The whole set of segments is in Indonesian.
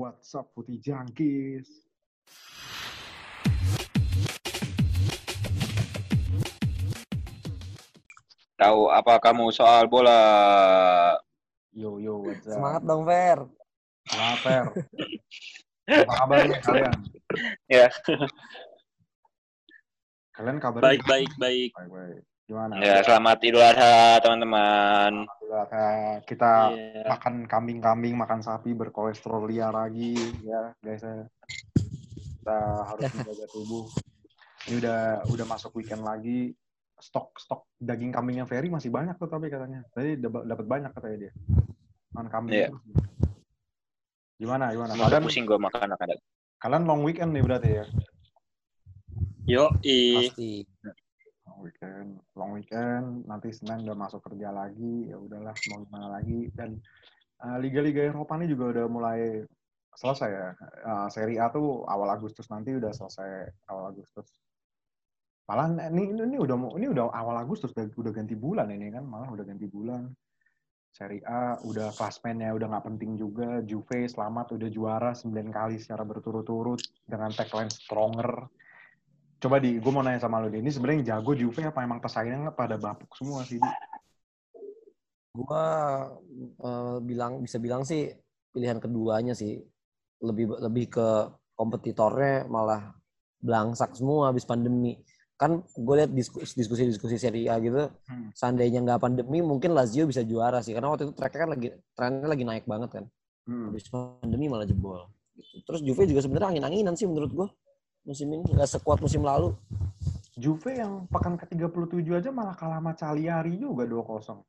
What's up Putih Jangkis? Tahu apa kamu soal bola? Yo yo, what's up? Semangat dong, Fer. Semangat, Fer. Apa kabarnya kalian? Ya. Kalian kabarnya Baik, gimana? baik, baik. Baik, baik. Gimana? Ya, selamat Idul Adha, teman-teman. Alhamdulillah, eh, kita Iya. makan kambing-kambing, makan sapi berkolesterol liar lagi ya, guys. ya. Kita harus menjaga tubuh. Ini udah udah masuk weekend lagi. Stok stok daging kambingnya Ferry masih banyak tuh tapi katanya. Tadi dap- dapat banyak katanya dia. Makan kambing. Iya. terus. Gimana gimana? Udah Kalian, pusing gue makan ada. kalian long weekend nih berarti ya? Yo, i. Pasti. Weekend, long weekend. Nanti Senin udah masuk kerja lagi. Ya udahlah mau gimana lagi. Dan uh, liga-liga Eropa ini juga udah mulai selesai ya. Uh, Serie A tuh awal Agustus nanti udah selesai awal Agustus. Malah ini ini udah ini udah awal Agustus udah, udah ganti bulan ini kan malah udah ganti bulan. Serie A udah klasmennya udah nggak penting juga. Juve selamat udah juara 9 kali secara berturut-turut dengan tagline stronger. Coba di, gue mau nanya sama lo deh. Ini sebenarnya yang jago Juve apa emang pesaingnya pada bapuk semua sih? Di? Gua eh, bilang bisa bilang sih pilihan keduanya sih lebih lebih ke kompetitornya malah belangsak semua habis pandemi. Kan gue lihat diskusi-diskusi Serie A gitu, Hmm. seandainya nggak pandemi mungkin Lazio bisa juara sih karena waktu itu tracknya kan lagi trennya lagi naik banget kan. Hmm. Habis pandemi malah jebol. Gitu. Terus Juve juga sebenarnya angin-anginan sih menurut gua musim ini nggak sekuat musim lalu. Juve yang pekan ke-37 aja malah kalah sama Cagliari juga 2-0.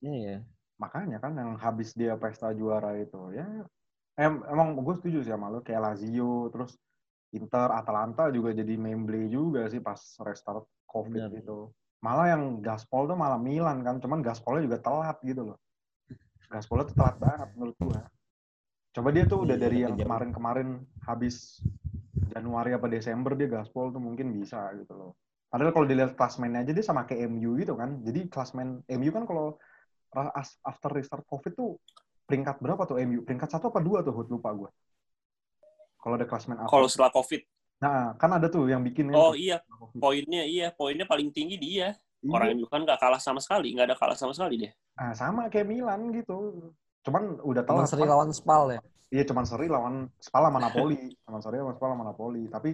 Iya. Makanya kan yang habis dia pesta juara itu ya em, emang gue setuju sih sama lo kayak Lazio terus Inter, Atalanta juga jadi memble juga sih pas restart COVID Benar. itu. Malah yang Gaspol tuh malah Milan kan, cuman Gaspolnya juga telat gitu loh. Gaspolnya tuh telat banget menurut gue. Coba dia tuh udah Iya, dari yang kemarin-kemarin habis Januari apa Desember dia Gaspol tuh mungkin bisa gitu loh. Padahal kalau dilihat klasmennya aja dia sama kayak MU gitu kan. Jadi klasmen MU kan kalau after restart COVID tuh peringkat berapa tuh MU? Peringkat satu apa dua tuh? Hud? Lupa gue. Kalau ada klasmen apa? Kalau setelah COVID. Nah, kan ada tuh yang bikin Oh iya, poinnya iya, poinnya paling tinggi dia. Iya. Orang itu kan nggak kalah sama sekali, nggak ada kalah sama sekali dia. Nah, sama kayak Milan gitu. Cuman udah Cuman telat. seri Cuman- lawan Spal ya. Iya, cuman seri lawan Spal sama Napoli. cuman seri lawan Spal sama Napoli. Tapi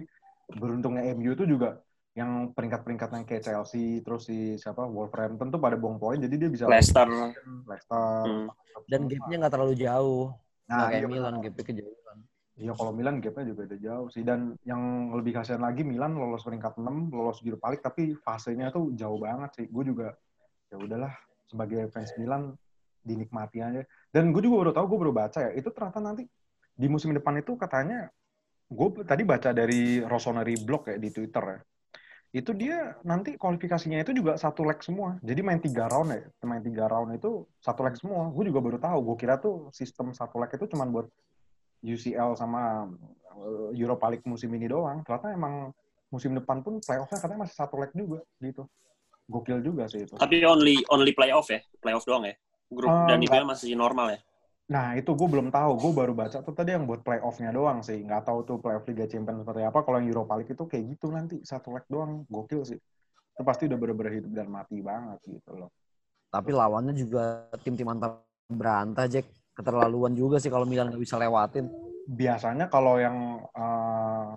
beruntungnya MU itu juga yang peringkat-peringkatnya kayak Chelsea, terus si siapa Wolverhampton tuh pada buang poin, jadi dia bisa Leicester. Leicester. Hmm. Dan gapnya nggak terlalu jauh. Nah, Nggak kayak iya, Milan, gapnya kejauhan. Iya, kalau Milan gapnya juga udah jauh sih. Dan yang lebih kasihan lagi Milan lolos peringkat 6, lolos Europa League, tapi fasenya tuh jauh banget sih. Gue juga ya udahlah sebagai fans Milan dinikmati aja. Dan gue juga baru tahu, gue baru baca ya, itu ternyata nanti di musim depan itu katanya, gue tadi baca dari Rossoneri Blog ya di Twitter ya, itu dia nanti kualifikasinya itu juga satu leg semua. Jadi main tiga round ya, main tiga round itu satu leg semua. Gue juga baru tahu. Gue kira tuh sistem satu leg itu cuma buat UCL sama uh, Europa League musim ini doang. Ternyata emang musim depan pun playoff-nya katanya masih satu leg juga gitu. Gokil juga sih itu. Tapi only only playoff ya, playoff doang ya. Grup Oh, dan enggak. masih normal ya. Nah itu gue belum tahu. Gue baru baca tuh tadi yang buat playoff-nya doang sih. Nggak tahu tuh playoff Liga Champions seperti apa. Kalau yang Europa League itu kayak gitu nanti satu leg doang. Gokil sih. Itu pasti udah bener-bener hidup dan mati banget gitu loh. Tapi lawannya juga tim-tim antar berantah, Jack. Keterlaluan juga sih kalau Milan nggak bisa lewatin. biasanya kalau yang uh,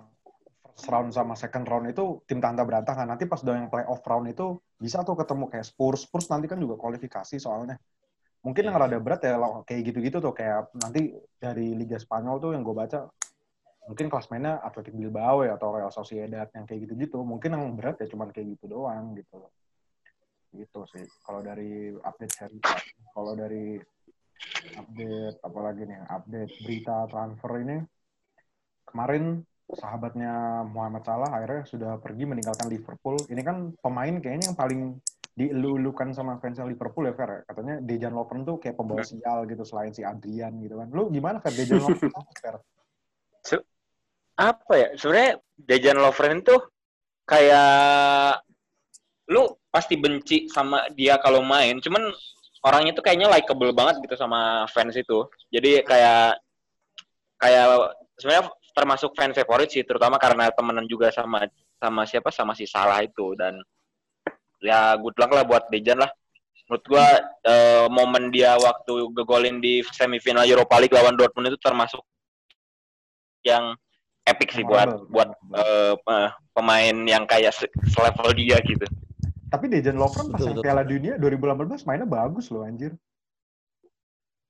first round sama second round itu tim tanda berantakan. Nanti pas udah yang playoff round itu bisa tuh ketemu kayak Spurs. Spurs nanti kan juga kualifikasi soalnya. Mungkin yang rada berat ya kayak gitu-gitu tuh kayak nanti dari Liga Spanyol tuh yang gue baca mungkin klasmennya Athletic Bilbao ya atau Real Sociedad yang kayak gitu-gitu. Mungkin yang berat ya cuman kayak gitu doang gitu. Gitu sih. Kalau dari update seri. Kalau dari update apalagi nih update berita transfer ini kemarin sahabatnya Muhammad Salah akhirnya sudah pergi meninggalkan Liverpool ini kan pemain kayaknya yang paling dielu-elukan sama fansnya Liverpool ya Fer? Ya? katanya Dejan Lovren tuh kayak pembawa sial gitu selain si Adrian gitu kan. Lu gimana Fer? Dejan Lovren Fer? Apa ya? Sebenarnya Dejan Lovren tuh kayak lu pasti benci sama dia kalau main, cuman orangnya tuh kayaknya likable banget gitu sama fans itu. Jadi kayak kayak sebenarnya termasuk fan favorit sih terutama karena temenan juga sama sama siapa? Sama si Salah itu. Dan ya good luck lah buat Dejan lah menurut gua eh, momen dia waktu gegolin di semifinal Europa League lawan Dortmund itu termasuk yang epic sih buat Memorable. buat eh, pemain yang kayak se- selevel dia gitu. Tapi Dejan Lovren pas Betul. Piala Dunia 2018 mainnya bagus loh anjir.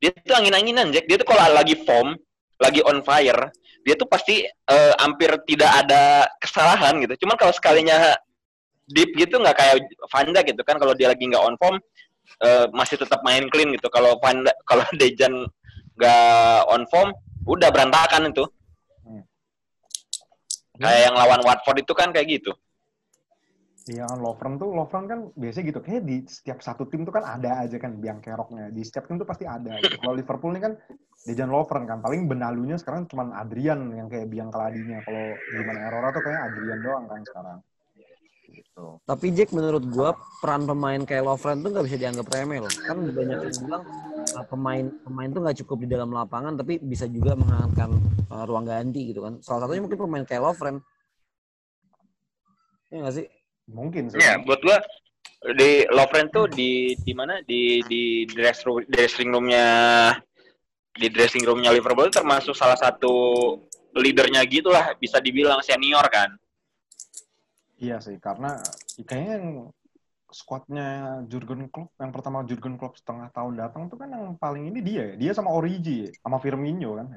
Dia tuh angin-anginan Jack. Dia tuh kalau lagi form, lagi on fire, dia tuh pasti eh, hampir tidak ada kesalahan gitu. Cuman kalau sekalinya deep gitu nggak kayak Vanda gitu kan kalau dia lagi nggak on form eh, masih tetap main clean gitu. Kalau Vanda kalau Dejan nggak on form udah berantakan itu. Hmm. Kayak yang lawan Watford itu kan kayak gitu. Iya kan Lovren tuh Lovren kan biasanya gitu kayak di setiap satu tim tuh kan ada aja kan biang keroknya di setiap tim tuh pasti ada gitu. kalau Liverpool ini kan Dejan Lovren kan paling benalunya sekarang cuma Adrian yang kayak biang keladinya kalau gimana Erora tuh kayak Adrian doang kan sekarang gitu Tapi Jack menurut gua peran pemain kayak Lovren tuh nggak bisa dianggap remeh loh. Kan banyak yang bilang uh, pemain pemain tuh nggak cukup di dalam lapangan tapi bisa juga menghangatkan uh, ruang ganti gitu kan. Salah satunya mungkin pemain kayak Lovren. Iya nggak sih? mungkin sih Ya, buat gua di Lovren tuh di di mana di di dress room, dressing roomnya di dressing roomnya Liverpool termasuk salah satu leadernya gitulah bisa dibilang senior kan. Iya sih karena kayaknya yang squadnya Jurgen Klopp yang pertama Jurgen Klopp setengah tahun datang tuh kan yang paling ini dia ya dia sama Origi ya, sama Firmino kan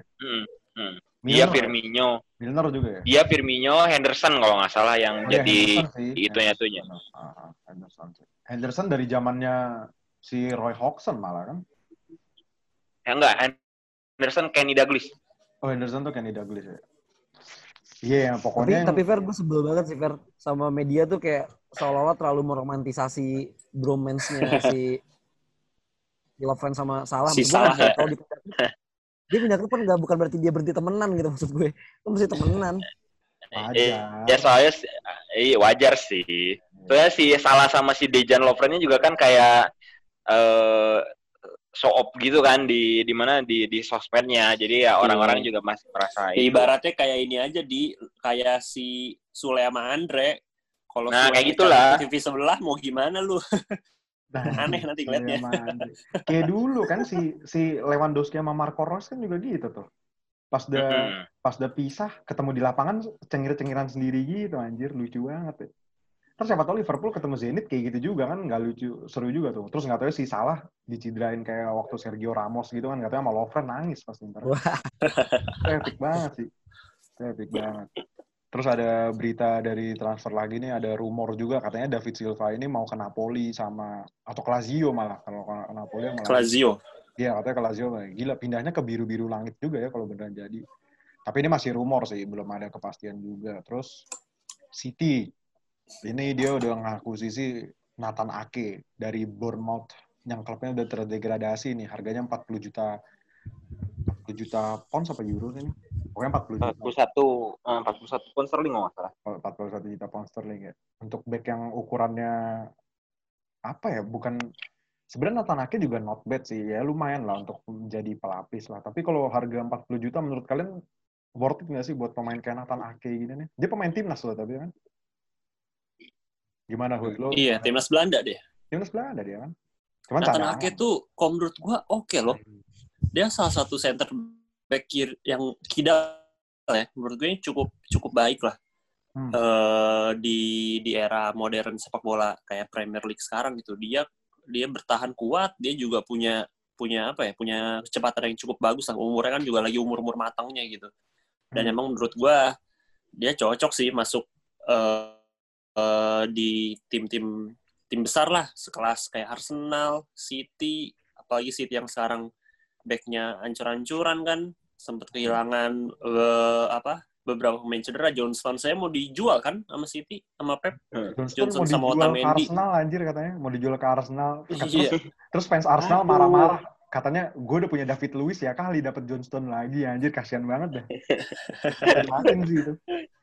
Hmm. Dia Milner, Firmino, Milner juga ya dia Firmino, Henderson kalau nggak salah yang Oh, iya, jadi itunya itunya. Ah, ah, Henderson. Henderson dari zamannya si Roy Hodgson malah kan. Ya enggak, Henderson Kenny Douglas. Oh Henderson tuh Kenny Douglas ya. Iya, yang Tapi pokoknya yang- tapi Fer gue sebel banget sih Fer sama media tuh kayak seolah-olah terlalu meromantisasi bromance-nya si Lovren sama Salah. Si Salah ya. Kalau di dia pindah klub kan nggak bukan berarti dia berhenti temenan gitu maksud gue. Itu mesti temenan. Eh, wajar. ya soalnya si- iya wajar sih. Soalnya si salah sama si Dejan Lovren juga kan kayak eh show up gitu kan di di mana di di sosmednya. Jadi ya orang-orang juga masih merasa Ya, ibaratnya kayak ini aja di kayak si Sule sama Andre. Kalau Nah, Sule kayak gitulah. TV sebelah mau gimana lu? Nah, Aneh nanti ngeliatnya. Kayak dulu kan si si Lewandowski sama Marco Reus kan juga gitu tuh. Pas udah Mm-mm. pas udah pisah ketemu di lapangan cengir-cengiran sendiri gitu anjir lucu banget ya. Terus siapa tahu Liverpool ketemu Zenit kayak gitu juga kan nggak lucu seru juga tuh. Terus nggak tahu si salah dicidrain kayak waktu Sergio Ramos gitu kan nggak tahu sama Lovren nangis pasti ntar. Epic banget sih. Epic banget. Terus ada berita dari transfer lagi nih ada rumor juga katanya David Silva ini mau ke Napoli sama atau ke Lazio malah kalau ke Napoli sama Lazio. Lazio. Iya katanya ke Lazio gila pindahnya ke biru-biru langit juga ya kalau beneran jadi. Tapi ini masih rumor sih, belum ada kepastian juga. Terus City ini dia udah ngakuisisi Nathan Ake dari Bournemouth yang klubnya udah terdegradasi nih, harganya 40 juta 40 juta pound apa euro ini? Pokoknya 40 juta. 41 eh, 41 pound sterling nggak salah. 41 juta pound sterling ya. Untuk back yang ukurannya apa ya? Bukan sebenarnya Nathan Ake juga not bad sih. Ya lumayan lah untuk menjadi pelapis lah. Tapi kalau harga 40 juta menurut kalian worth it nggak sih buat pemain kayak Nathan Ake gini nih? Dia pemain timnas loh tapi kan. Gimana Hood? Lo, Iya, timnas Belanda deh. timnas Belanda dia kan. Cuman Nathan. Ake tuh, kalau menurut gua oke loh. Dia salah satu center back kiri yang kidal ya. Menurut gue ini cukup cukup baik lah. Hmm. Eh, di di era modern sepak bola kayak Premier League sekarang gitu. Dia dia bertahan kuat, dia juga punya punya apa ya? Punya kecepatan yang cukup bagus lah. Umurnya kan juga lagi umur-umur matangnya gitu. Dan Hmm. emang menurut gua dia cocok sih masuk eh, eh, di tim-tim tim besar lah sekelas kayak Arsenal, City, apalagi City yang sekarang backnya ancur-ancuran kan sempat kehilangan eh, apa beberapa pemain cedera Johnston saya mau dijual kan sama City sama Pep Johnson mau sama dijual ke Otamendi. Arsenal anjir katanya. Mau dijual ke Arsenal. Terus, Iya. terus fans Arsenal marah-marah. Katanya gue udah punya David Luiz ya kali dapat Johnston lagi anjir kasihan banget. Kasihan sih itu.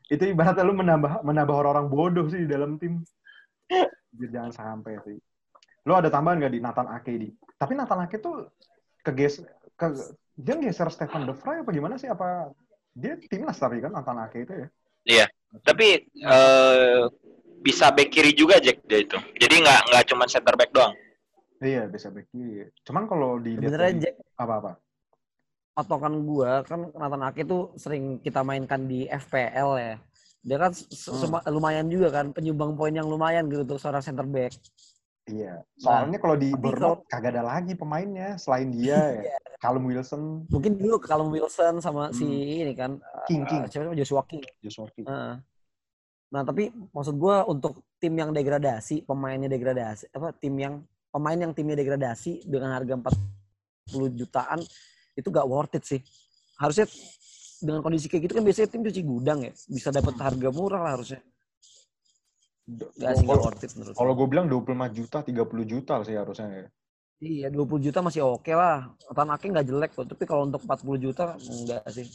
Itu ibaratnya lu menambah menambah orang-orang bodoh sih di dalam tim. Jangan sampai sih. Lu ada tambahan gak di Nathan Ake di? Tapi Nathan Ake tuh ke ges ke dia geser Stefan De Vrij apa gimana sih? Apa dia timnas tapi kan Nathan Ake itu ya? Iya. Tapi eh, bisa back kiri juga Jack dia itu. Jadi nggak nggak cuma center back doang. Iya, bisa back kiri. Cuman kalau Sebenarnya dari- Jack, apa-apa? Patokan gua kan Nathan Ake tuh sering kita mainkan di FPL ya. Dia kan Hmm. lumayan juga kan penyumbang poin yang lumayan gitu untuk seorang center back. Iya. Soalnya kalau di Bournemouth kagak ada lagi pemainnya selain dia ya. Callum Wilson, Mungkin dulu kalau Wilson sama si Hmm. ini kan King eh, King, siapa namanya? Joshua King. Joshua King. Heeh. Nah, tapi maksud gua untuk tim yang degradasi, pemainnya degradasi, apa tim yang pemain yang timnya degradasi dengan harga 40 jutaan itu gak worth it sih. Harusnya dengan kondisi kayak gitu kan biasanya tim cuci gudang ya, bisa dapat harga murah lah harusnya. Gak sih, gak worth it menurut Kalau gue bilang 25 juta, 30 juta sih harusnya ya. Iya, 20 juta masih oke lah. Tanaki nggak jelek kok, tapi kalau untuk 40 juta enggak sih.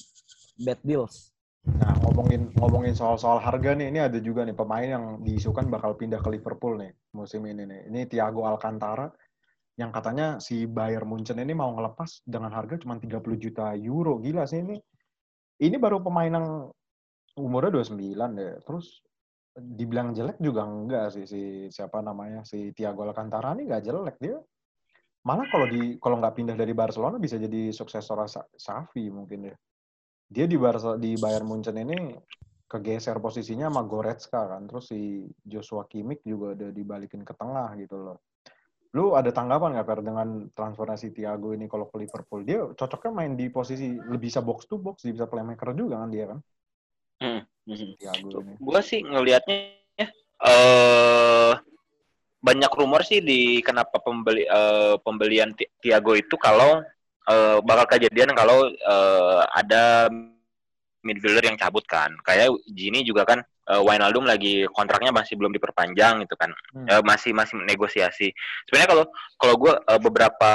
Bad deals. Nah, ngomongin ngomongin soal-soal harga nih, ini ada juga nih pemain yang diisukan bakal pindah ke Liverpool nih musim ini nih. Ini Thiago Alcantara yang katanya si Bayern Munchen ini mau ngelepas dengan harga cuma 30 juta euro. Gila sih ini. Ini baru pemain yang umurnya 29 deh. Terus dibilang jelek juga enggak sih si siapa namanya si Thiago Alcantara ini enggak jelek dia. Malah kalau di kalau nggak pindah dari Barcelona bisa jadi suksesor Sa- Xavi mungkin ya dia di Barca di Bayern Munchen ini kegeser posisinya sama Goretzka kan terus si Joshua Kimmich juga udah dibalikin ke tengah gitu loh lu ada tanggapan nggak Per dengan transfernya si Thiago ini kalau ke Liverpool dia cocoknya main di posisi lebih bisa box to box dia bisa playmaker juga kan dia kan Hmm. Hmm. Thiago ini Gua sih ngelihatnya eh banyak rumor sih di kenapa pembeli eh, pembelian Thiago itu kalau eh, bakal kejadian kalau eh, ada midfielder yang cabut kan. Kayak Gini juga kan eh, Wijnaldum lagi kontraknya masih belum diperpanjang gitu kan. Hmm. Eh, masih masih negosiasi. Sebenarnya kalau kalau gue beberapa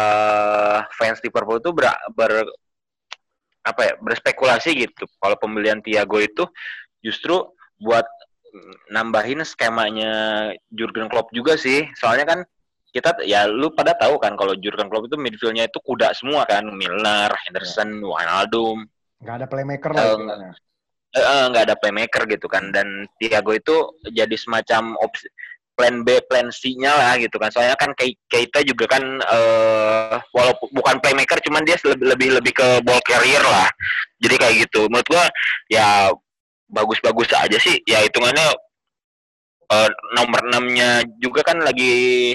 fans Liverpool itu ber, ber- apa ya berspekulasi gitu. Kalau pembelian Thiago itu justru buat nambahin skemanya Jurgen Klopp juga sih. Soalnya kan kita ya lu pada tahu kan kalau Jurgen Klopp itu midfieldnya itu kuda semua kan, Milner, Henderson, Wijnaldum, nggak ada playmaker lah Eh. Eh, nggak ada playmaker gitu kan dan Thiago itu jadi semacam opsi plan B, plan C-nya lah gitu kan. Soalnya kan Keita juga kan eh walaupun bukan playmaker cuman dia lebih lebih lebih ke ball carrier lah. Jadi kayak gitu. Menurut gua ya bagus-bagus aja sih. Ya hitungannya eh, nomor 6-nya juga kan lagi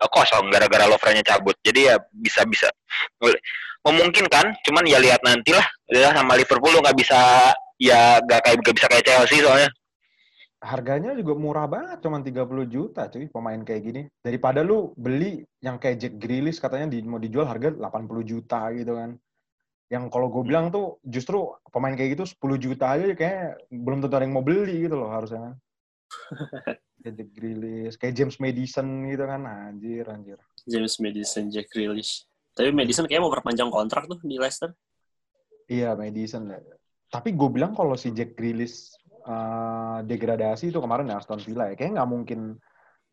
eh, kosong gara-gara Lovren-nya cabut. Jadi ya bisa-bisa memungkinkan, cuman ya lihat nantilah. Ya sama Liverpool nggak bisa ya nggak kayak nggak bisa kayak Chelsea soalnya. harganya juga murah banget cuman 30 juta cuy pemain kayak gini daripada lu beli yang kayak Jack Grealish katanya di, mau dijual harga 80 juta gitu kan yang kalau gue bilang tuh justru pemain kayak gitu 10 juta aja kayak belum tentu ada yang mau beli gitu loh harusnya kan kayak Jack Grealish kayak James Madison gitu kan anjir anjir James Madison, Jack Grealish. Tapi Madison kayaknya mau perpanjang kontrak tuh di Leicester. iya Madison ya. Tapi gue bilang kalau si Jack Grealish eh, degradasi itu kemarin ya Aston Villa ya kayak nggak mungkin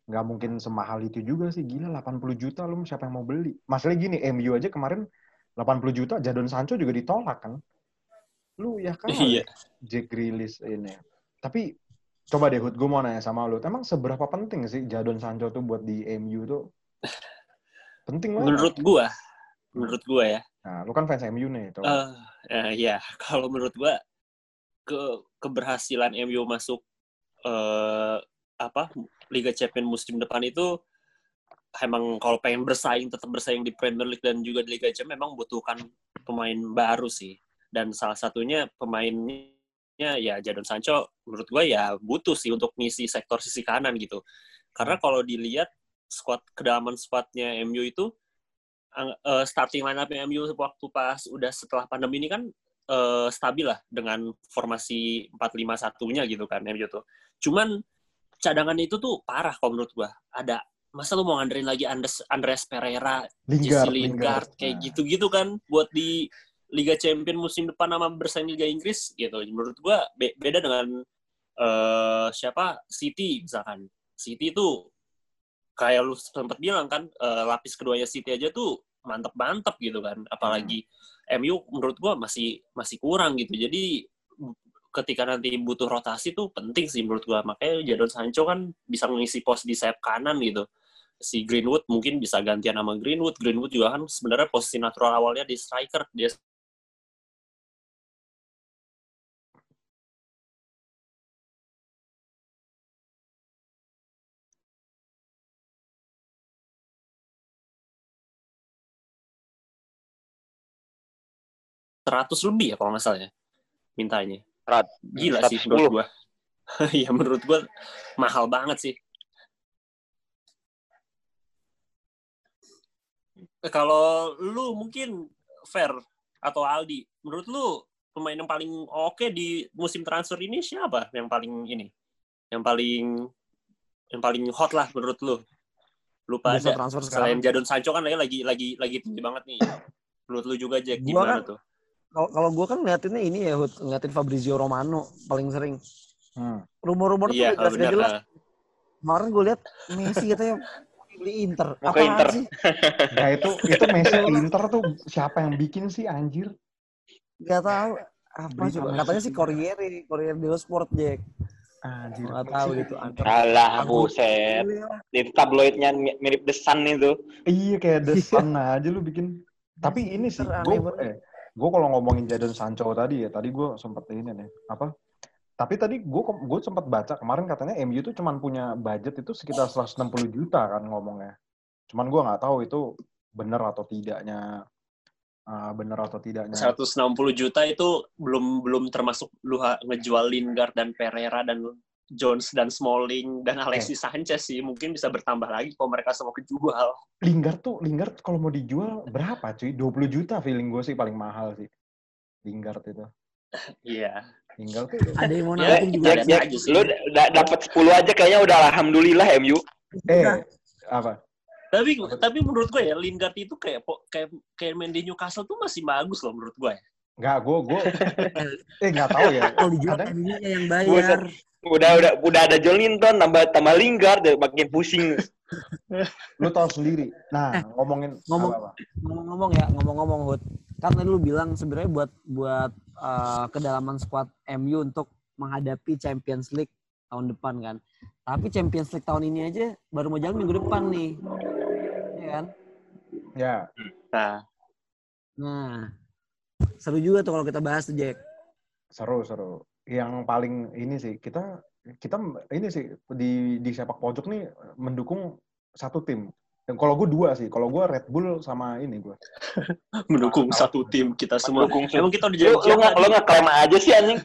nggak mungkin semahal itu juga sih. Gila 80 juta lu siapa yang mau beli? Masalahnya gini MU aja kemarin 80 juta Jadon Sancho juga ditolak kan? Lu ya kan? Iya. Jack Grealish ini. Tapi coba deh Hud gue mau nanya sama lu. Emang seberapa penting sih Jadon Sancho tuh buat di MU tuh? Penting banget. Menurut gua, menurut gua ya, nah lu kan fans MU nih tuh. Eh eh, ya kalau menurut gua ke keberhasilan MU masuk eh apa Liga Champions musim depan itu emang kalau pengen bersaing tetap bersaing di Premier League dan juga di Liga Champions memang butuhkan pemain baru sih. Dan salah satunya pemainnya ya Jadon Sancho menurut gua ya butuh sih untuk ngisi sektor sisi kanan gitu. Karena kalau dilihat squad kedalaman squadnya MU itu eh, starting lineup MU waktu pas udah setelah pandemi ini kan eh, stabil lah dengan formasi 4-5-1-nya gitu kan MU tuh. Cuman cadangan itu tuh parah kalau menurut gua. Ada masa lu mau nganderin lagi Andres, Andres Pereira, Jesse Lingard, Lingard, kayak Nah. gitu-gitu kan buat di Liga Champions musim depan sama bersaing Liga Inggris gitu. Menurut gua be- beda dengan eh siapa City misalkan. City itu kayak lu sempat bilang kan eh, lapis keduanya City aja tuh mantep-mantep gitu kan. Apalagi MU menurut gua masih masih kurang gitu. Jadi ketika nanti butuh rotasi tuh penting sih menurut gua. Makanya Jadon Sancho kan bisa mengisi pos di sayap kanan gitu. Si Greenwood mungkin bisa gantian sama Greenwood. Greenwood juga kan sebenarnya posisi natural awalnya di striker. Dia seratus lebih ya kalau nggak salah ya mintanya. Serat- Gila sih 110. menurut gua. Iya menurut gua mahal banget sih. Eh, Kalau lu mungkin Fair atau Aldi, menurut lu pemain yang paling oke di musim transfer ini siapa? Yang paling ini? Yang paling yang paling hot lah menurut lu? Lu Bursa pada transfer selain sekarang. Jadon Sancho kan lagi lagi lagi lagi tinggi banget nih. Menurut lu juga Jack gimana kan- tuh? Kalau kalau gue kan ngeliatinnya ini ya, Hud, ngeliatin Fabrizio Romano paling sering. Hmm. Rumor-rumor tuh Iya, udah jelas benar. jelas. ah. Kemarin gue lihat Messi katanya beli Inter. Mau ke Apaan Inter. sih? Nah itu itu Messi ke Inter tuh siapa yang bikin sih anjir? Gak tahu. Apa Berita coba? Katanya sih sih. Corriere, Corriere dello Sport, Jack. Anjir. Gak tahu gitu. ke Antar. Alah, Aku- buset. Itu tabloidnya mi- mirip The Sun itu. Iya kayak The Sun aja lu bikin. Tapi ini sih, gue banget. eh, gue kalau ngomongin Jadon Sancho tadi ya, tadi gue sempet ini nih, apa? Tapi tadi gue gue sempat baca kemarin katanya MU tuh cuman punya budget itu sekitar 160 juta kan ngomongnya. Cuman gue nggak tahu itu bener atau tidaknya, uh, bener atau tidaknya. 160 juta itu belum belum termasuk lu ngejual Lingard dan Pereira dan Jones dan Smalling dan Alexis Sanchez sih mungkin bisa bertambah lagi kalau mereka semua kejual. Lingard tuh Lingard kalau mau dijual berapa cuy? 20 juta feeling gue sih paling mahal sih. Lingard itu. Iya. Lingard tuh Ada yang mau Ya, naikin juga. ya, ya, aja sih. lu da- dapat 10 aja kayaknya udah alhamdulillah MU. eh apa? Tapi tapi menurut gue ya Lingard itu kayak po- kayak kayak main di Newcastle tuh masih bagus loh menurut gue. ya. Enggak, gue gue eh nggak tahu ya. Kalau dijual Kadang MU-nya yang bayar. Udah udah udah ada Jolinton tambah tambah Lingard ya, makin pusing. lu tahu sendiri. Nah, Eh, ngomongin ngomong- apa, apa? Ngomong-ngomong ya, ngomong-ngomong Hud. Kan tadi lu bilang sebenarnya buat buat eh, kedalaman squad MU untuk menghadapi Champions League tahun depan kan. Tapi Champions League tahun ini aja baru mau jalan minggu depan nih. Iya kan? Ya, Nah, Nah, seru juga tuh kalau kita bahas tuh Jack. seru seru. Yang paling ini sih kita kita ini sih di di sepak pojok nih mendukung satu tim. Dan kalau gue dua sih, kalau gue Red Bull sama ini gue. mendukung Tahu. satu tim kita semua. Mendukung Emang kita udah Lu lu janjian nggak lu tadi. nggak klaim aja sih anjing.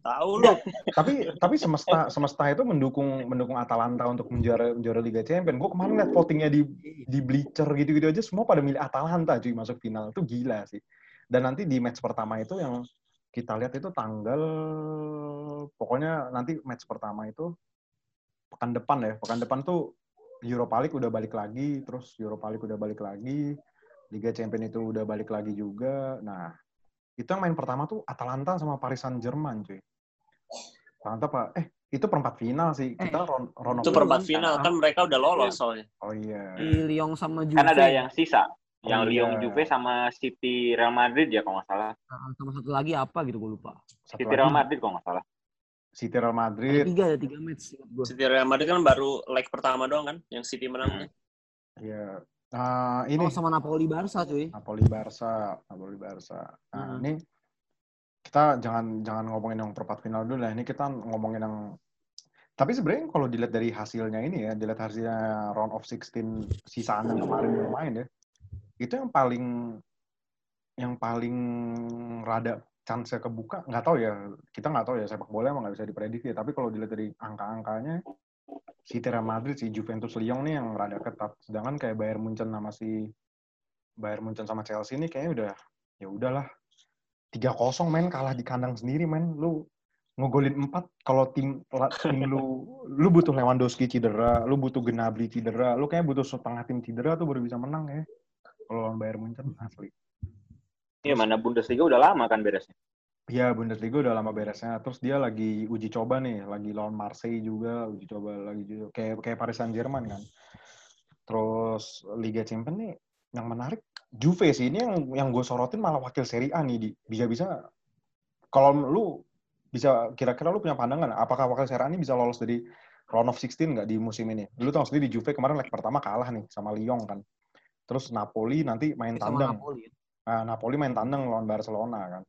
Tahu lu. Tapi tapi semesta semesta itu mendukung mendukung Atalanta untuk menjuara menjuara Liga Champions. Gue kemarin liat votingnya di di Bleacher gitu-gitu aja semua pada milih Atalanta cuy masuk final. Itu gila sih. Dan nanti di match pertama itu yang kita lihat itu tanggal pokoknya nanti match pertama itu pekan depan ya. Pekan depan tuh Europa League udah balik lagi, terus Europa League udah balik lagi, Liga Champions itu udah balik lagi juga. Nah, itu yang main pertama tuh Atalanta sama Paris Saint-Germain cuy. Atalanta pak, eh itu perempat final sih. Kita ron, round of Itu perempat final kan mereka udah lolos soalnya. Oh iya. Di Lyon sama Juve. Kan ada yang sisa. Yang Oh, Lyon iya. Juve sama City Real Madrid ya kalau nggak salah. Nah, sama satu lagi apa gitu gue lupa. Satu City lagi, Real Madrid kalau nggak salah. City Real Ada Madrid. tiga ada tiga match gue. City Real Madrid kan baru leg pertama doang kan yang City menang. Iya. Nah, ini Oh sama Napoli Barca cuy. Napoli Barca, Napoli Barca. Nah, Hmm. ini kita jangan jangan ngomongin yang perempat final dulu lah. Ini kita ngomongin yang tapi sebenarnya kalau dilihat dari hasilnya ini ya, dilihat hasilnya round of 16 sisaan yang kemarin yang main ya, itu yang paling yang paling rada chance kebuka. Nggak tahu ya kita nggak tahu ya sepak bola emang nggak bisa diprediksi tapi kalau dilihat dari angka-angkanya si Real Madrid si Juventus Lyon nih yang rada ketat. Sedangkan kayak Bayern Munchen sama si Bayern Munchen sama Chelsea ini kayaknya udah ya udahlah. 3-0 men. Kalah di kandang sendiri men. Lu ngegolin 4 kalau tim tim lu lu butuh Lewandowski cedera lu butuh Gnabry cedera lu kayak butuh setengah tim cedera tuh baru bisa menang ya kalau lawan Bayern Munchen asli Iya mana Bundesliga udah lama kan beresnya. Iya Bundesliga udah lama beresnya. Terus dia lagi uji coba nih, lagi lawan Marseille juga uji coba lagi juga kayak kayak Paris Saint Germain kan. Terus Liga Champions nih yang menarik Juve sih ini yang yang gue sorotin malah wakil Serie A nih di bisa-bisa kalau lu bisa kira-kira lu punya pandangan apakah wakil Serie A ini bisa lolos dari round of 16 nggak di musim ini? Lu tahu sendiri di Juve kemarin leg pertama kalah nih sama Lyon kan. Terus Napoli nanti main Sama tandang. Napoli. Nah, Napoli main tandang lawan Barcelona kan.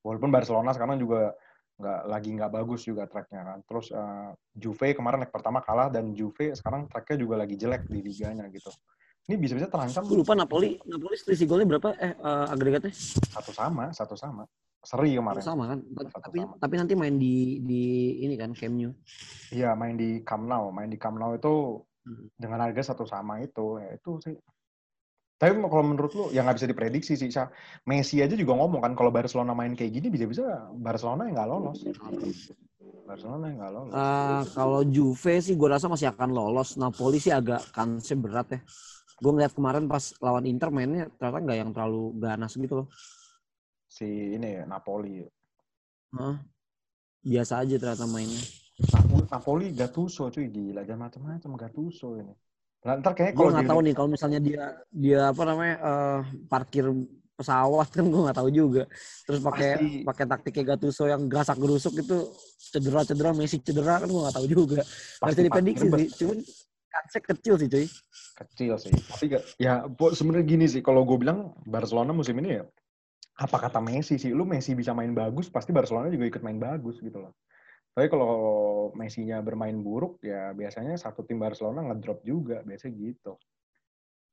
Walaupun Barcelona sekarang juga nggak lagi nggak bagus juga tracknya kan. Terus eh, Juve kemarin leg pertama kalah dan Juve sekarang tracknya juga lagi jelek di liganya gitu. Ini bisa-bisa terancam Gue lupa Napoli, Napoli selisih golnya berapa? Eh, eh, agregatnya? satu sama, satu sama. Seri kemarin. Sama kan? Satu Tapi sama. tapi nanti main di di ini kan Camp Nou. Iya, main di Camp Nou. Main di Camp Nou itu Hmm. dengan harga satu sama itu, ya itu sih. Tapi kalau menurut lu, ya nggak bisa diprediksi sih. Sa- Messi aja juga ngomong kan, kalau Barcelona main kayak gini, bisa-bisa Barcelona yang nggak lolos. Barcelona yang nggak lolos. Eh, kalau Juve sih gue rasa masih akan lolos. Napoli sih agak kansnya berat ya. Gue ngeliat kemarin pas lawan Inter mainnya ternyata nggak yang terlalu ganas gitu loh. Si ini ya, Napoli. Hah? Biasa aja ternyata mainnya. Napoli, Napoli Gattuso cuy, gila. Jangan macam-macam Gattuso ini. Nah, ntar kayaknya kalau nggak tahu nih kalau misalnya dia dia apa namanya eh, parkir pesawat kan gue nggak tahu juga. Terus pakai pakai taktiknya Gattuso yang gerasak gerusuk itu cedera cedera Messi cedera kan gue nggak tahu juga. Pasti bisa diprediksi parkir sih. Cuman kansnya kecil sih cuy. kecil sih. Tapi gak, ya sebenarnya gini sih, kalau gue bilang Barcelona musim ini ya, apa kata Messi sih, lu Messi bisa main bagus, pasti Barcelona juga ikut main bagus gitu loh. Tapi kalau Messi-nya bermain buruk, ya biasanya satu tim Barcelona ngedrop juga, biasanya gitu.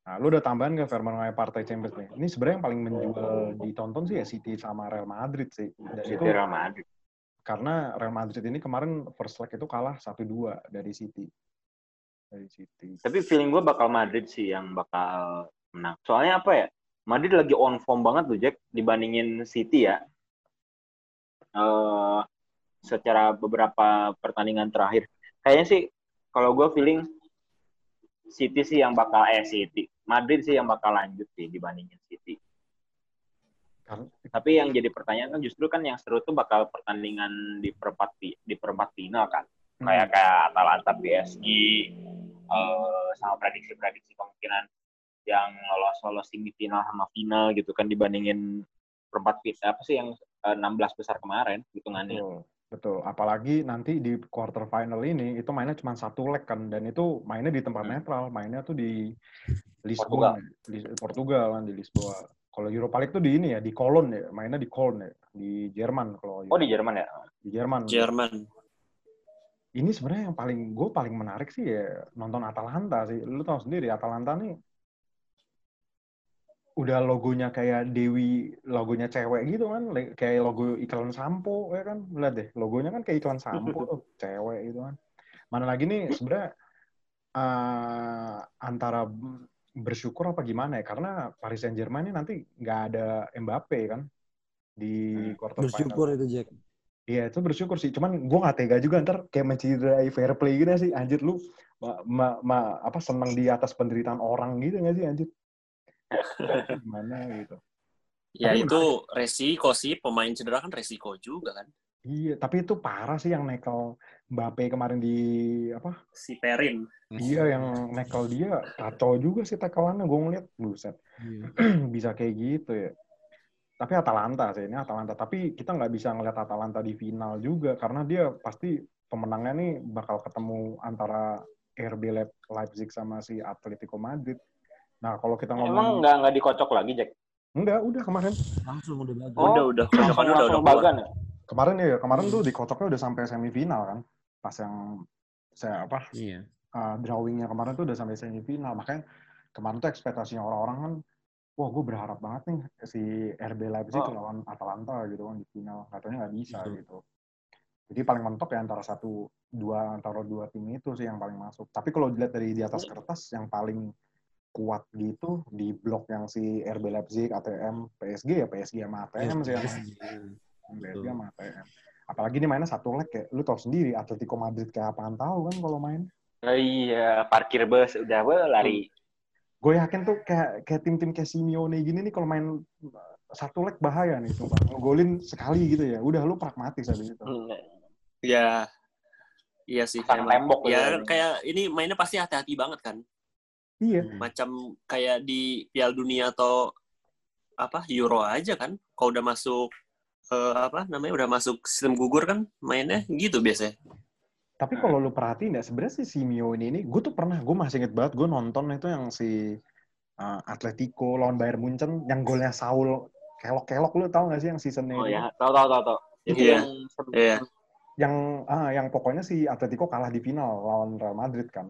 Nah, lu udah tambahan ke mengenai partai Champions nih. Ini sebenarnya yang paling menjual ditonton sih ya City sama Real Madrid sih. Dan itu City Real Madrid. karena Real Madrid ini kemarin first leg itu kalah 1-2 dari City. Dari City. Tapi feeling gue bakal Madrid sih yang bakal menang. Soalnya apa ya? Madrid lagi on form banget tuh Jack dibandingin City ya. Eh secara beberapa pertandingan terakhir. Kayaknya sih kalau gue feeling City sih yang bakal eh City. Madrid sih yang bakal lanjut sih dibandingin City. Tapi yang jadi pertanyaan kan justru kan yang seru tuh bakal pertandingan di perempat di perempat final kan. Kayak kayak Atalanta PSG eh, sama prediksi-prediksi kemungkinan yang lolos lolos semifinal sama final gitu kan dibandingin perempat final apa sih yang eh, 16 besar kemarin hitungannya. Betul, betul. Apalagi nanti di quarter final ini itu mainnya cuma satu leg kan dan itu mainnya di tempat Hmm. netral, mainnya tuh di Portugal. Lisbon, di Portugal kan di Lisboa. Kalau Europa League tuh di ini ya, di Cologne ya, mainnya di Cologne ya, di Jerman kalau Oh di Jerman ya? di Jerman. Jerman. Ini sebenarnya yang paling gue paling menarik sih ya nonton Atalanta sih. Lu tahu sendiri Atalanta nih udah logonya kayak Dewi, logonya cewek gitu kan, kayak logo iklan sampo ya kan, lihat deh, logonya kan kayak iklan sampo tuh, cewek gitu kan. Mana lagi nih sebenarnya eh, antara bersyukur apa gimana ya, karena Paris Saint Germain ini nanti nggak ada Mbappe kan di Hmm. quarter Bersyukur final. itu Jack. Iya itu bersyukur sih. Cuman gue gak tega juga ntar kayak menciderai fair play gitu sih. Anjir lu ma, ma, ma- apa senang di atas penderitaan orang gitu gak sih anjir? Gimana gitu. Ya Tapi itu resiko sih pemain cedera kan resiko juga kan. Iya, tapi itu parah sih yang nekel Mbappe kemarin di apa? Si Perin. Iya yang nekel dia kacau juga sih tackle-annya gue ngeliat buset. Iya. bisa kayak gitu ya. Tapi Atalanta sih ini Atalanta. Tapi kita nggak bisa ngeliat Atalanta di final juga karena dia pasti pemenangnya nih bakal ketemu antara RB Le- Leipzig sama si Atletico Madrid. Nah kalau kita Emang ngomong nggak nggak dikocok lagi Jack? enggak udah kemarin Langsung udah bagus. Oh, udah udah Langsung, kocokannya udah udah bagan ya? kemarin ya kemarin tuh dikocoknya udah sampai semifinal kan pas yang saya apa Iya. uh, drawingnya kemarin tuh udah sampai semifinal makanya kemarin tuh ekspektasinya orang-orang kan wah gue berharap banget nih si RB Leipzig Oh. lawan Atalanta gitu kan di final katanya nggak bisa Betul. gitu jadi paling mentok ya antara satu dua antara dua tim itu sih yang paling masuk tapi kalau dilihat dari di atas kertas yang paling kuat gitu di blok yang si RB Leipzig ATM PSG ya PSG sama ATM sih yang PSG sama ATM apalagi ini mainnya satu leg ya lu tau sendiri Atletico Madrid kayak apaan tahu kan kalau main Oh, iya, parkir bus udah we, lari. gue yakin tuh kayak kayak tim-tim kayak Simeone gini nih kalau main satu leg bahaya nih sumpah ngegolin sekali gitu ya udah lu pragmatis habis itu Hmm. Ya. Iya sih. Pasang tembok. Ya kayak ini mainnya pasti hati-hati banget kan. Iya Macam kayak di Piala Dunia atau apa Euro aja kan. Kalau udah masuk eh, apa namanya udah masuk sistem gugur kan mainnya gitu biasanya. Tapi kalau lu perhatiin ya, sebenarnya si Simeone ini, gue tuh pernah, gue masih inget banget, gue nonton itu yang si uh, Atletico lawan Bayern Munchen, yang golnya Saul kelok-kelok, lu tau gak sih yang seasonnya Oh itu? ya, tahu tahu tahu tahu. Itu Iya. yang seru. Iya. Yang, ah, yang pokoknya si Atletico kalah di final lawan Real Madrid kan.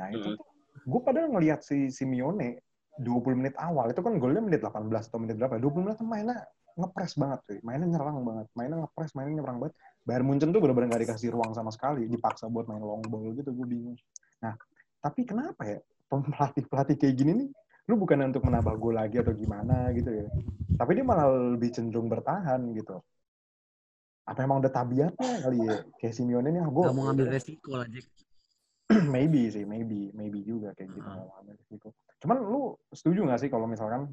Nah itu, Hmm. Gue padahal ngelihat si Simeone 20 menit awal, itu kan golnya menit 18 atau menit berapa, 20 menit mainnya ngepres banget cuy, mainnya nyerang banget, mainnya ngepres, mainnya nyerang banget. Bayern Munchen tuh benar-benar gak dikasih ruang sama sekali, dipaksa buat main long ball gitu, gue bingung. Nah, tapi kenapa ya pelatih-pelatih kayak gini nih, lu bukan untuk menambah gol lagi atau gimana gitu ya. Tapi dia malah lebih cenderung bertahan gitu. Apa emang udah tabiatnya kali ya? Kayak Simeone nih, ah, gue Gak mau ngambil resiko lah, Jack. maybe sih, maybe, maybe juga kayak gitu. Nggak ambil resiko. Cuman lu setuju gak sih kalau misalkan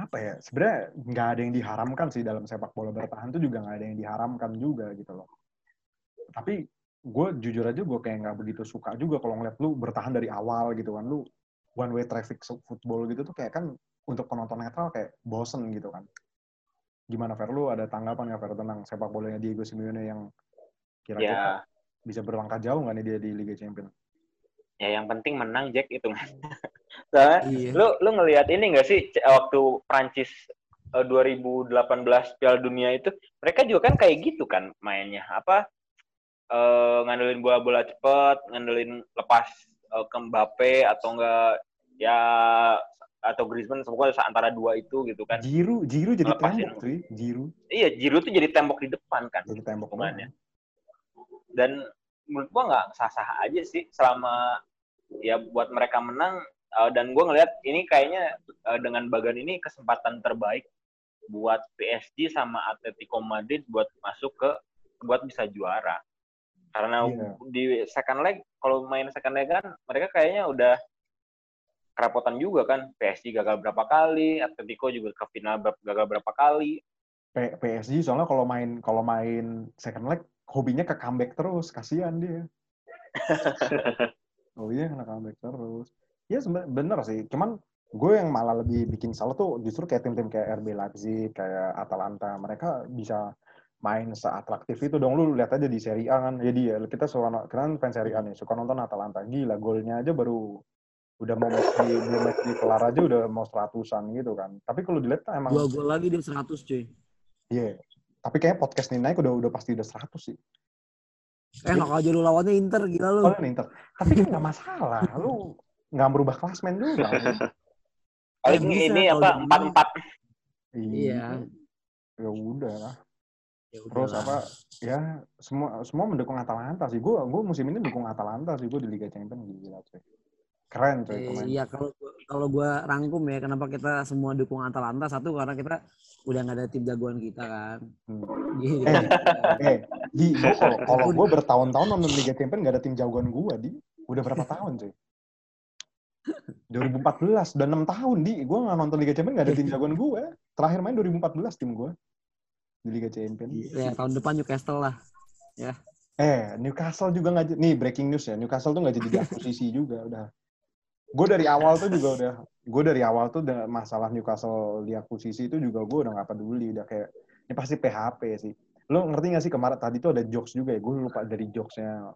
apa ya sebenarnya nggak ada yang diharamkan sih dalam sepak bola bertahan tuh juga nggak ada yang diharamkan juga gitu loh. Tapi gue jujur aja gue kayak nggak begitu suka juga kalau ngeliat lu bertahan dari awal gitu kan lu one way traffic football gitu tuh kayak kan untuk penonton netral kayak bosen gitu kan. Gimana Fer lu ada tanggapan nggak Fer tentang sepak bolanya Diego Simeone yang kira-kira Ya, bisa berlangkah jauh nggak nih dia di Liga Champions? ya yang penting menang Jack itu. Soalnya Iya. lu lu ngelihat ini nggak sih waktu Prancis eh, 2018 Piala Dunia itu mereka juga kan kayak gitu kan mainnya apa eh, ngandelin bola-bola cepet ngandelin lepas eh, ke Mbappe atau enggak ya atau Griezmann semoga antara dua itu gitu kan Jiru, Jiru jadi Lepasin. tembok cuy, Jiru iya Giroud tuh jadi tembok di depan kan jadi tembok Hitungannya. Dan menurut gua nggak sah-sah aja sih selama ya buat mereka menang eh, dan gua ngelihat ini kayaknya eh, dengan bagan ini kesempatan terbaik buat PSG sama Atletico Madrid buat masuk ke buat bisa juara. Karena Iya. di second leg kalau main second leg kan mereka kayaknya udah kerapotan juga kan. PSG gagal berapa kali Atletico juga ke final gagal berapa kali. P- PSG soalnya kalau main kalau main second leg hobinya ke comeback terus, kasihan dia. hobinya kena comeback terus. Ya sebenarnya bener sih, cuman gue yang malah lebih bikin salah tuh justru kayak tim-tim kayak RB Leipzig, kayak Atalanta, mereka bisa main seatraktif itu dong. Lu lihat aja di Serie A kan, jadi ya kita suka no- kan fans Serie A nih, suka nonton Atalanta. Gila, golnya aja baru udah mau match di, belum match di kelar aja udah mau seratusan gitu kan. Tapi kalau dilihat emang Dua gol lagi dia 100 cuy. Iya. Tapi kayaknya podcast ini naik udah udah pasti udah 100 sih. Enak aja lu lawannya Inter gila lu. Oh, ini Inter. Tapi kan nggak masalah. Lu nggak merubah klasmen juga. paling ini kalau apa empat empat Iya. Ya udah. Ya Terus apa? Ya semua semua mendukung Atalanta sih. Gue gue musim ini dukung Atalanta sih. Gue di Liga Champions gila cuy. Keren Eh, pemain. Iya kalau kalau gue rangkum ya kenapa kita semua dukung Atalanta satu karena kita udah nggak ada tim jagoan kita kan. Hmm. Gitu. Eh, eh, di kalau kalau gue bertahun-tahun nonton Liga Champions gak ada tim jagoan gue di. Udah berapa tahun cuy? 2014 udah 6 tahun di gue nggak nonton Liga Champions gak ada tim jagoan gue terakhir main 2014 tim gue di Liga Champions ya tahun depan Newcastle lah. Eh, Newcastle juga nggak nih breaking news ya. Newcastle tuh nggak jadi diakuisisi juga udah. Gue dari awal tuh juga udah, gue dari awal tuh udah masalah Newcastle diakuisisi itu juga gue udah nggak peduli, udah kayak ini pasti PHP sih. Lo ngerti nggak sih kemarin tadi tuh ada jokes juga ya, gue lupa dari jokesnya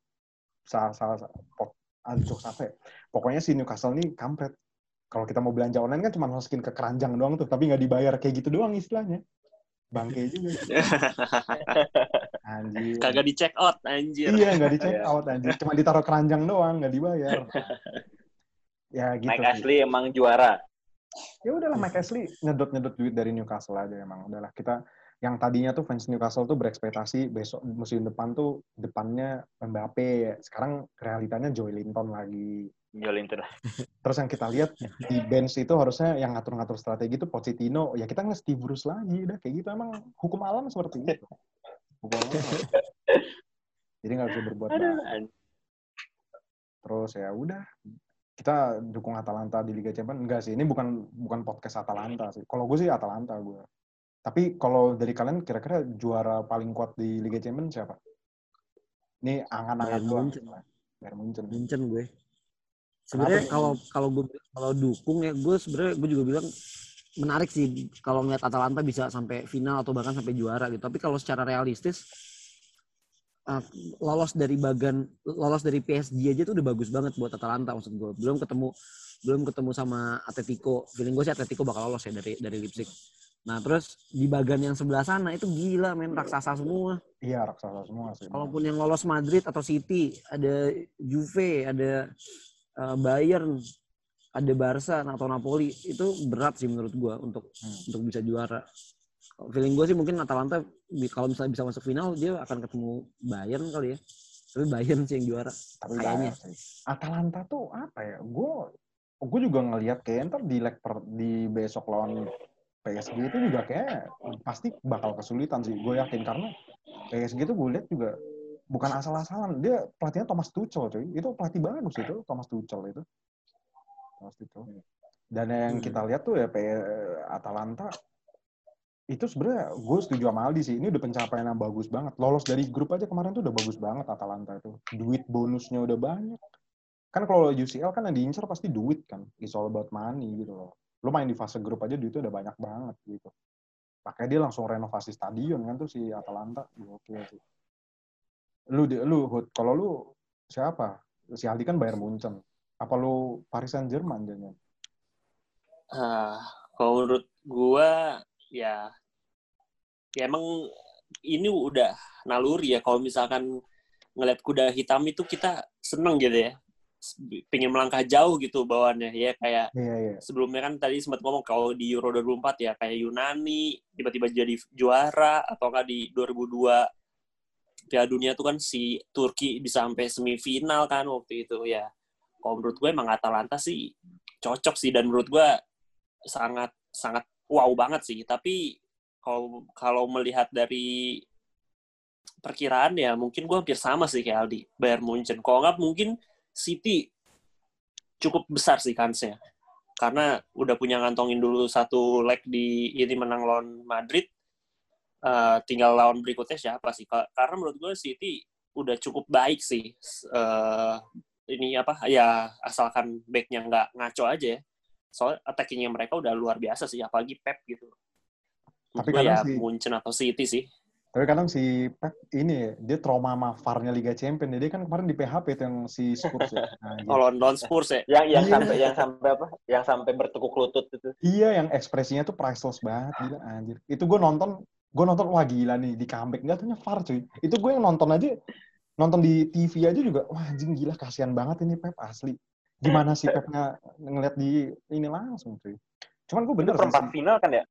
salah salah pok, ah, jokes apa ya? Pokoknya si Newcastle nih kampret. Kalau kita mau belanja online kan cuma masukin ke keranjang doang tuh, tapi nggak dibayar kayak gitu doang istilahnya. Bangke juga. Anjir. Kagak di check out anjir. Iya, nggak di check Iya. out anjir. Cuma ditaruh keranjang doang, nggak dibayar. ya gitu. Mike. Ashley emang juara Ya udahlah Mike Ashley nyedot-nyedot duit dari Newcastle aja emang. Udahlah kita yang tadinya tuh fans Newcastle tuh berekspektasi besok musim depan tuh depannya Mbappe. Sekarang realitanya Joy Linton lagi. Jolin tuh Terus yang kita lihat di bench itu harusnya yang ngatur-ngatur strategi itu Pochettino. Ya kita ngeliat Steve Bruce lagi. Udah kayak gitu emang hukum alam seperti itu. Hukum alam. Jadi nggak bisa berbuat banyak. Terus ya udah kita dukung Atalanta di Liga Champions? Enggak sih ini bukan bukan podcast Atalanta sih. Kalau gue sih Atalanta gue tapi kalau dari kalian kira-kira juara paling kuat di Liga Champions siapa? Ini angan-angan doang. Munchen. Bayern Munchen. Munchen gue. Sebenarnya kalau kalau gue kalau dukung ya gue sebenarnya gue juga bilang menarik sih kalau ngeliat Atalanta bisa sampai final atau bahkan sampai juara gitu. Tapi kalau secara realistis uh, lolos dari bagan lolos dari PSG aja tuh udah bagus banget buat Atalanta maksud gue. Belum ketemu belum ketemu sama Atletico. Feeling gue sih Atletico bakal lolos ya dari dari Leipzig. Nah terus di bagan yang sebelah sana itu gila main raksasa semua. Iya raksasa semua sih. Kalaupun yang lolos Madrid atau City, ada Juve, ada uh, Bayern, ada Barca atau Napoli itu berat sih menurut gua untuk hmm. untuk bisa juara. Feeling gue sih mungkin Atalanta kalau misalnya bisa masuk final dia akan ketemu Bayern kali ya. Tapi Bayern sih yang juara. Tapi kayaknya. Atalanta tuh apa ya? Gue gue juga ngelihat kayak ntar di leg per, di besok lawan PSG itu juga kayak pasti bakal kesulitan sih. Gue yakin karena PSG itu gue lihat juga bukan asal-asalan. Dia pelatihnya Thomas Tuchel cuy. Itu pelatih bagus itu Thomas Tuchel itu pasti itu. Dan yang hmm. kita lihat tuh ya Atalanta itu sebenarnya gue setuju sama Aldi sih. Ini udah pencapaian yang bagus banget. Lolos dari grup aja kemarin tuh udah bagus banget Atalanta itu. Duit bonusnya udah banyak. Kan kalau UCL kan yang diincar pasti duit kan. It's all about money gitu loh. Lo main di fase grup aja duitnya udah banyak banget gitu. Makanya dia langsung renovasi stadion kan tuh si Atalanta. Oke sih. Lu, lu, kalau lu siapa? Si Aldi kan bayar Munchen apa lu Paris Saint Germain jangan? Uh, kalau menurut gua ya. Ya emang ini udah naluri ya kalau misalkan ngeliat kuda hitam itu kita seneng gitu ya. Pengen melangkah jauh gitu bawaannya ya kayak yeah, yeah. sebelumnya kan tadi sempat ngomong kalau di Euro 2004 ya kayak Yunani tiba-tiba jadi juara atau nggak di 2002 Piala Dunia tuh kan si Turki bisa sampai semifinal kan waktu itu ya. Kalau menurut gue emang Atalanta sih cocok sih dan menurut gue sangat sangat wow banget sih. Tapi kalau kalau melihat dari perkiraan ya mungkin gue hampir sama sih kayak Aldi Bayern Munchen. Kalau nggak mungkin City cukup besar sih kansnya. Karena udah punya ngantongin dulu satu leg di ini menang lawan Madrid uh, tinggal lawan berikutnya siapa sih? Karena menurut gue City udah cukup baik sih uh, ini apa ya asalkan backnya nggak ngaco aja ya soal attackingnya mereka udah luar biasa sih apalagi Pep gitu. Tapi kan ya si, Munchen atau City sih. Tapi kadang si Pep ini dia trauma sama VAR-nya Liga Champions jadi kan kemarin di PHP itu yang si Spurs ya. Nah, gitu. oh London Spurs ya? Yang yang iya. sampai yang sampai apa? Yang sampai bertekuk lutut itu. Iya yang ekspresinya tuh priceless banget. Gila anjir. Itu gue nonton gue nonton wah gila nih di comeback. Nggak tuhnya VAR cuy. Itu gue yang nonton aja nonton di TV aja juga wah anjing gila kasihan banget ini Pep asli gimana sih Pepnya ngeliat di ini langsung cuy cuman gue bener perempat final kan ya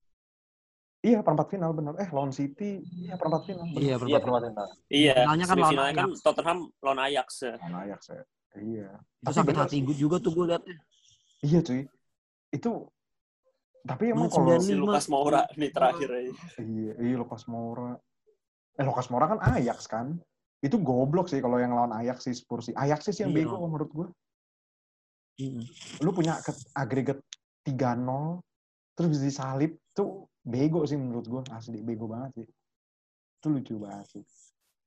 Iya perempat final bener. Eh lawan City, iya perempat final. Bener. Iya perempat, iya, perempat final. Iya. Finalnya kan lawan kan Tottenham lawan Ajax. Ya. Lawan Ajax ya. Iya. Itu tapi sakit hati gue juga tuh gue liatnya. Iya cuy. Itu tapi emang kalau si Lukas Moura nih terakhir aja. Iya, iya Lukas Moura. Eh Lukas Moura kan Ajax kan? itu goblok sih kalau yang lawan Ajax sih Spurs sih. Ajax sih yang iya. bego menurut gue. Lu punya agregat 3-0 terus bisa disalip tuh bego sih menurut gue asli bego banget sih. Itu lucu banget sih.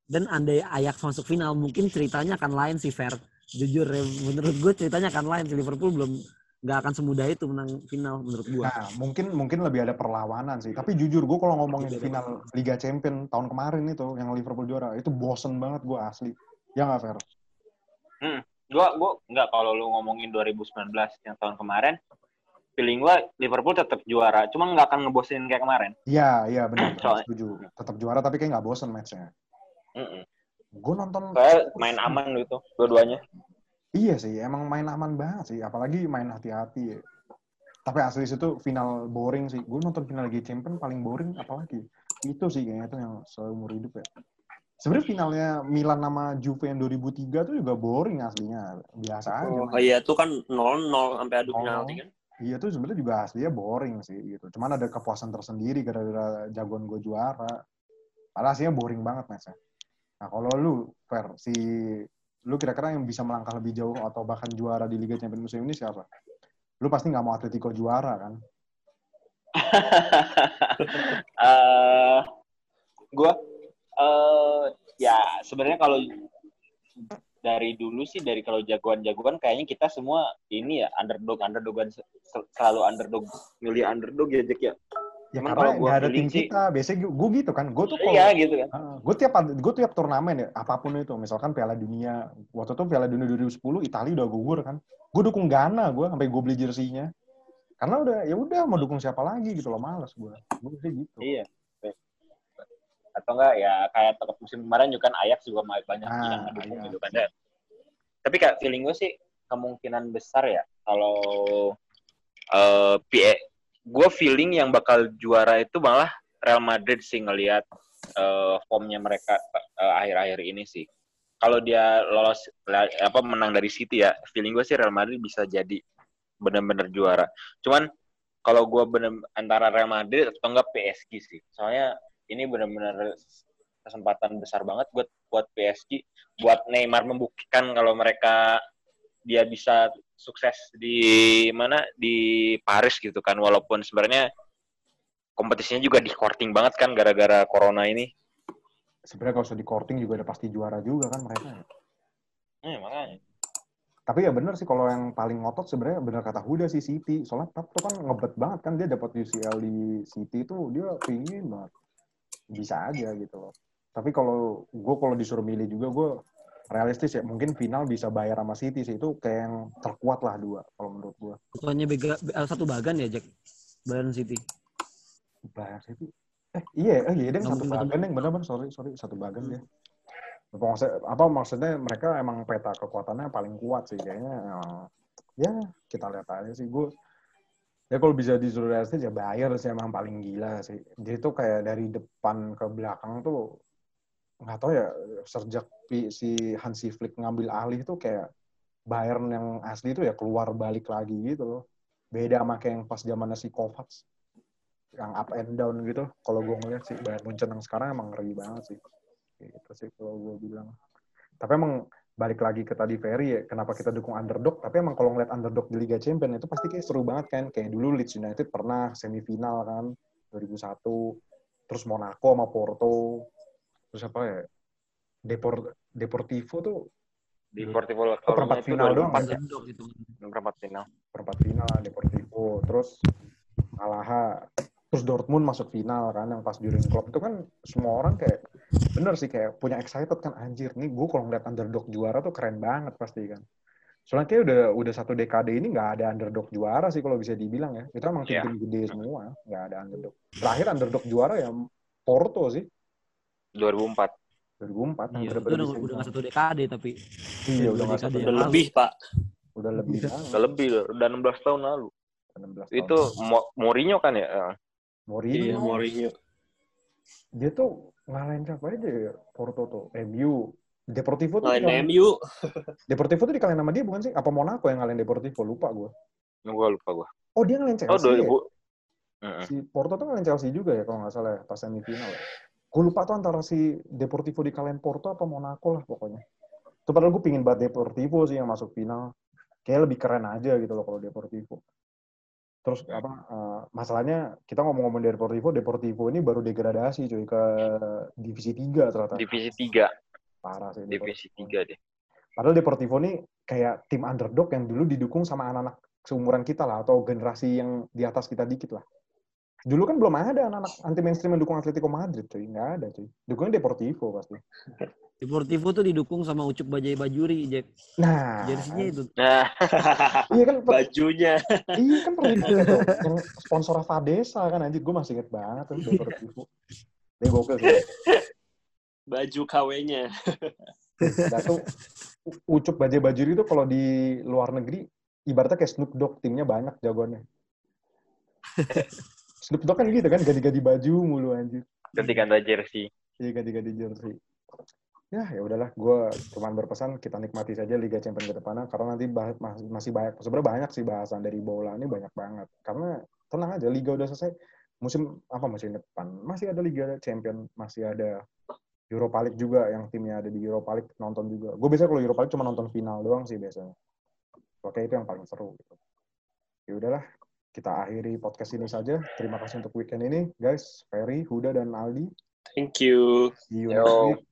Dan andai Ajax masuk final mungkin ceritanya akan lain sih Fer. Jujur ya, menurut gue ceritanya akan lain. Liverpool belum nggak akan semudah itu menang final menurut gua. Nah, mungkin mungkin lebih ada perlawanan sih. Tapi jujur gua kalau ngomongin final Liga Champion tahun kemarin itu yang Liverpool juara, itu bosen banget gua asli. Ya nggak fair? Hmm, gua gua nggak kalau lu ngomongin 2019 yang tahun kemarin, feeling gua Liverpool tetap juara, cuma nggak akan ngebosenin kayak kemarin. Iya, iya benar. setuju. Tetap juara tapi kayak nggak bosen matchnya. Mm -mm. Gue nonton. Kayak main aman gitu, dua-duanya. Iya sih, emang main aman banget sih. Apalagi main hati-hati. Tapi asli itu final boring sih. Gue nonton final Liga Champions paling boring apalagi. Itu sih kayaknya itu yang seumur hidup ya. Sebenarnya finalnya Milan sama Juve yang 2003 tuh juga boring aslinya. Biasa aja. Oh, oh iya, itu kan 0-0 sampai adu penalti kan. Iya tuh sebenarnya juga aslinya boring sih gitu. Cuman ada kepuasan tersendiri gara-gara jagoan gue juara. Padahal aslinya boring banget matchnya. Nah kalau lu, Fer, si lu kira-kira yang bisa melangkah lebih jauh atau bahkan juara di Liga Champions musim ini siapa? Lu pasti nggak mau Atletico juara kan? uh, gua uh, ya sebenarnya kalau dari dulu sih dari kalau jagoan-jagoan kayaknya kita semua ini ya underdog underdogan sel- selalu underdog milih underdog ya Jack ya. Ya Cuman karena kalau gua ada tim sih- kita. Biasanya gue gitu kan. Gue tuh kalau Iya gitu kan. gue tiap gue tiap turnamen ya apa pun itu misalkan Piala Dunia waktu itu Piala Dunia 2010 Italia udah gugur kan gue dukung Ghana gue sampai gue beli jersinya karena udah ya udah mau dukung siapa lagi gitu loh males gue gue gitu Iya. Atau enggak ya kayak tetap musim kemarin juga kan Ajax juga banyak Ah, yang ngedukung iya. gitu kan. Dan- Tapi kayak feeling gue sih kemungkinan besar ya kalau eh PE gue feeling yang bakal juara itu malah Real Madrid sih ngelihat eh, formnya mereka eh, akhir-akhir ini sih. Kalau dia lolos apa menang dari City ya, feeling gue sih Real Madrid bisa jadi benar-benar juara. Cuman kalau gue bener antara Real Madrid atau enggak PSG sih. Soalnya ini benar-benar kesempatan besar banget buat buat PSG, buat Neymar membuktikan kalau mereka dia bisa sukses di mana di Paris gitu kan walaupun sebenarnya kompetisinya juga di courting banget kan gara-gara corona ini. sebenarnya kalau sudah di courting juga udah pasti juara juga kan mereka Eh, makanya. tapi ya bener sih kalau yang paling ngotot sebenarnya bener kata Huda sih City soalnya Pep tuh kan ngebet banget kan dia dapat UCL di City tuh dia pingin banget bisa aja gitu loh. Tapi kalau gue kalau disuruh milih juga gue realistis ya. Mungkin final bisa bayar sama City sih. Itu kayak yang terkuat lah dua kalau menurut gue Bukannya bega, eh, satu bagan ya Jack? Bayern City. bayar City? Eh iya eh iya Nggak satu bagan yang bener sorry sorry satu bagan dia. Maksudnya, apa maksudnya mereka emang peta kekuatannya paling kuat sih. Kayaknya eh, ya kita lihat aja sih. Gue ya kalau bisa disuruh realistis ya bayar sih emang paling gila sih. Dia tuh kayak dari depan ke belakang tuh nggak tahu ya sejak si Hansi Flick ngambil alih tuh kayak Bayern yang asli itu ya keluar balik lagi gitu loh. Beda sama kayak yang pas zamannya si Kovac yang up and down gitu. Kalau gue ngeliat sih Bayern Munchen yang sekarang emang ngeri banget sih. Gitu sih kalau gue bilang. Tapi emang balik lagi ke tadi Ferry ya kenapa kita dukung underdog tapi emang kalau ngeliat underdog di Liga Champions itu pasti kayak seru banget kan kayak dulu Leeds United pernah semifinal kan 2001 terus Monaco sama Porto terus apa ya Depor Deportivo tuh Di Deportivo La Oh, perempat final doang, 2004 ya. Gitu. Perempat final. perempat final Deportivo terus Malaha terus Dortmund masuk final kan yang pas Jurgen Klopp itu kan semua orang kayak bener sih kayak punya excited kan anjir nih gue kalau ngeliat underdog juara tuh keren banget pasti kan soalnya kayak udah udah satu dekade ini nggak ada underdog juara sih kalau bisa dibilang ya itu emang Iya. tim-tim gede semua nggak ada underdog terakhir underdog juara ya Porto sih 2004. 2004 yang Iya, udah, udah nggak satu dekade tapi iya udah nggak dekade satu Udah lebih, Pak. udah lebih Udah. banget Udah lebih loh, udah 16 tahun lalu. 16 tahun. Itu Mo- Mourinho kan ya? Mourinho Iya, Mourinho. dia tuh ngalahin siapa aja ya Porto tuh MU Deportivo tuh Ngalahin dikalahin- MU. Deportivo tuh dikalahin sama dia bukan sih apa Monaco yang ngalahin Deportivo lupa gue Gue lupa gue. oh dia ngalahin Chelsea Oh, 2000. ya? Heeh. si Porto tuh ngalahin Chelsea juga ya kalau nggak salah ya pas semifinal ya gue lupa tuh antara si Deportivo dikalahin Porto apa Monaco lah pokoknya itu padahal gue pingin banget Deportivo sih yang masuk final kayak lebih keren aja gitu loh kalau Deportivo terus apa eh, masalahnya kita ngomong-ngomong Deportivo Deportivo ini baru degradasi cuy ke divisi 3 ternyata Divisi 3. parah sih Divisi Deportivo. 3 deh. Padahal Deportivo ini kayak tim underdog yang dulu didukung sama anak-anak seumuran kita lah atau generasi yang di atas kita dikit lah. Dulu kan belum ada anak-anak anti mainstream yang dukung Atletico Madrid, cuy. Nggak ada, cuy. Dukungnya Deportivo pasti. Deportivo tuh didukung sama Ucup Bajai Bajuri Jack. Nah, Jersinya itu. Nah, iya kan, per- Bajunya. iya kan pernah tuh. Yang sponsor Fadesa kan, anjir. Gue masih inget banget tuh Deportivo. Dia gokil sih. Baju KW-nya. Nah, tuh Ucup Bajai Bajuri itu kalau di luar negeri ibaratnya kayak Snoop Dogg timnya banyak jagoannya. Snoop Dogg kan gitu kan ganti-ganti baju mulu anjir. ganti-ganti jersey. Iya ganti-ganti jersey. Ya ya udahlah, gue cuman berpesan kita nikmati saja Liga Champions ke depannya karena nanti bah- mas- masih banyak sebenarnya banyak sih bahasan dari bola ini banyak banget. Karena tenang aja Liga udah selesai musim apa musim depan masih ada Liga Champion, masih ada Europa League juga yang timnya ada di Europa League nonton juga. Gue biasanya kalau Europa League cuma nonton final doang sih biasanya. Oke itu yang paling seru. Gitu. Ya udahlah, kita akhiri podcast ini saja. Terima kasih untuk weekend ini, guys. Ferry, Huda, dan Aldi. Thank you. See you Yo. next week.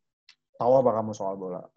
Tahu apa kamu soal bola?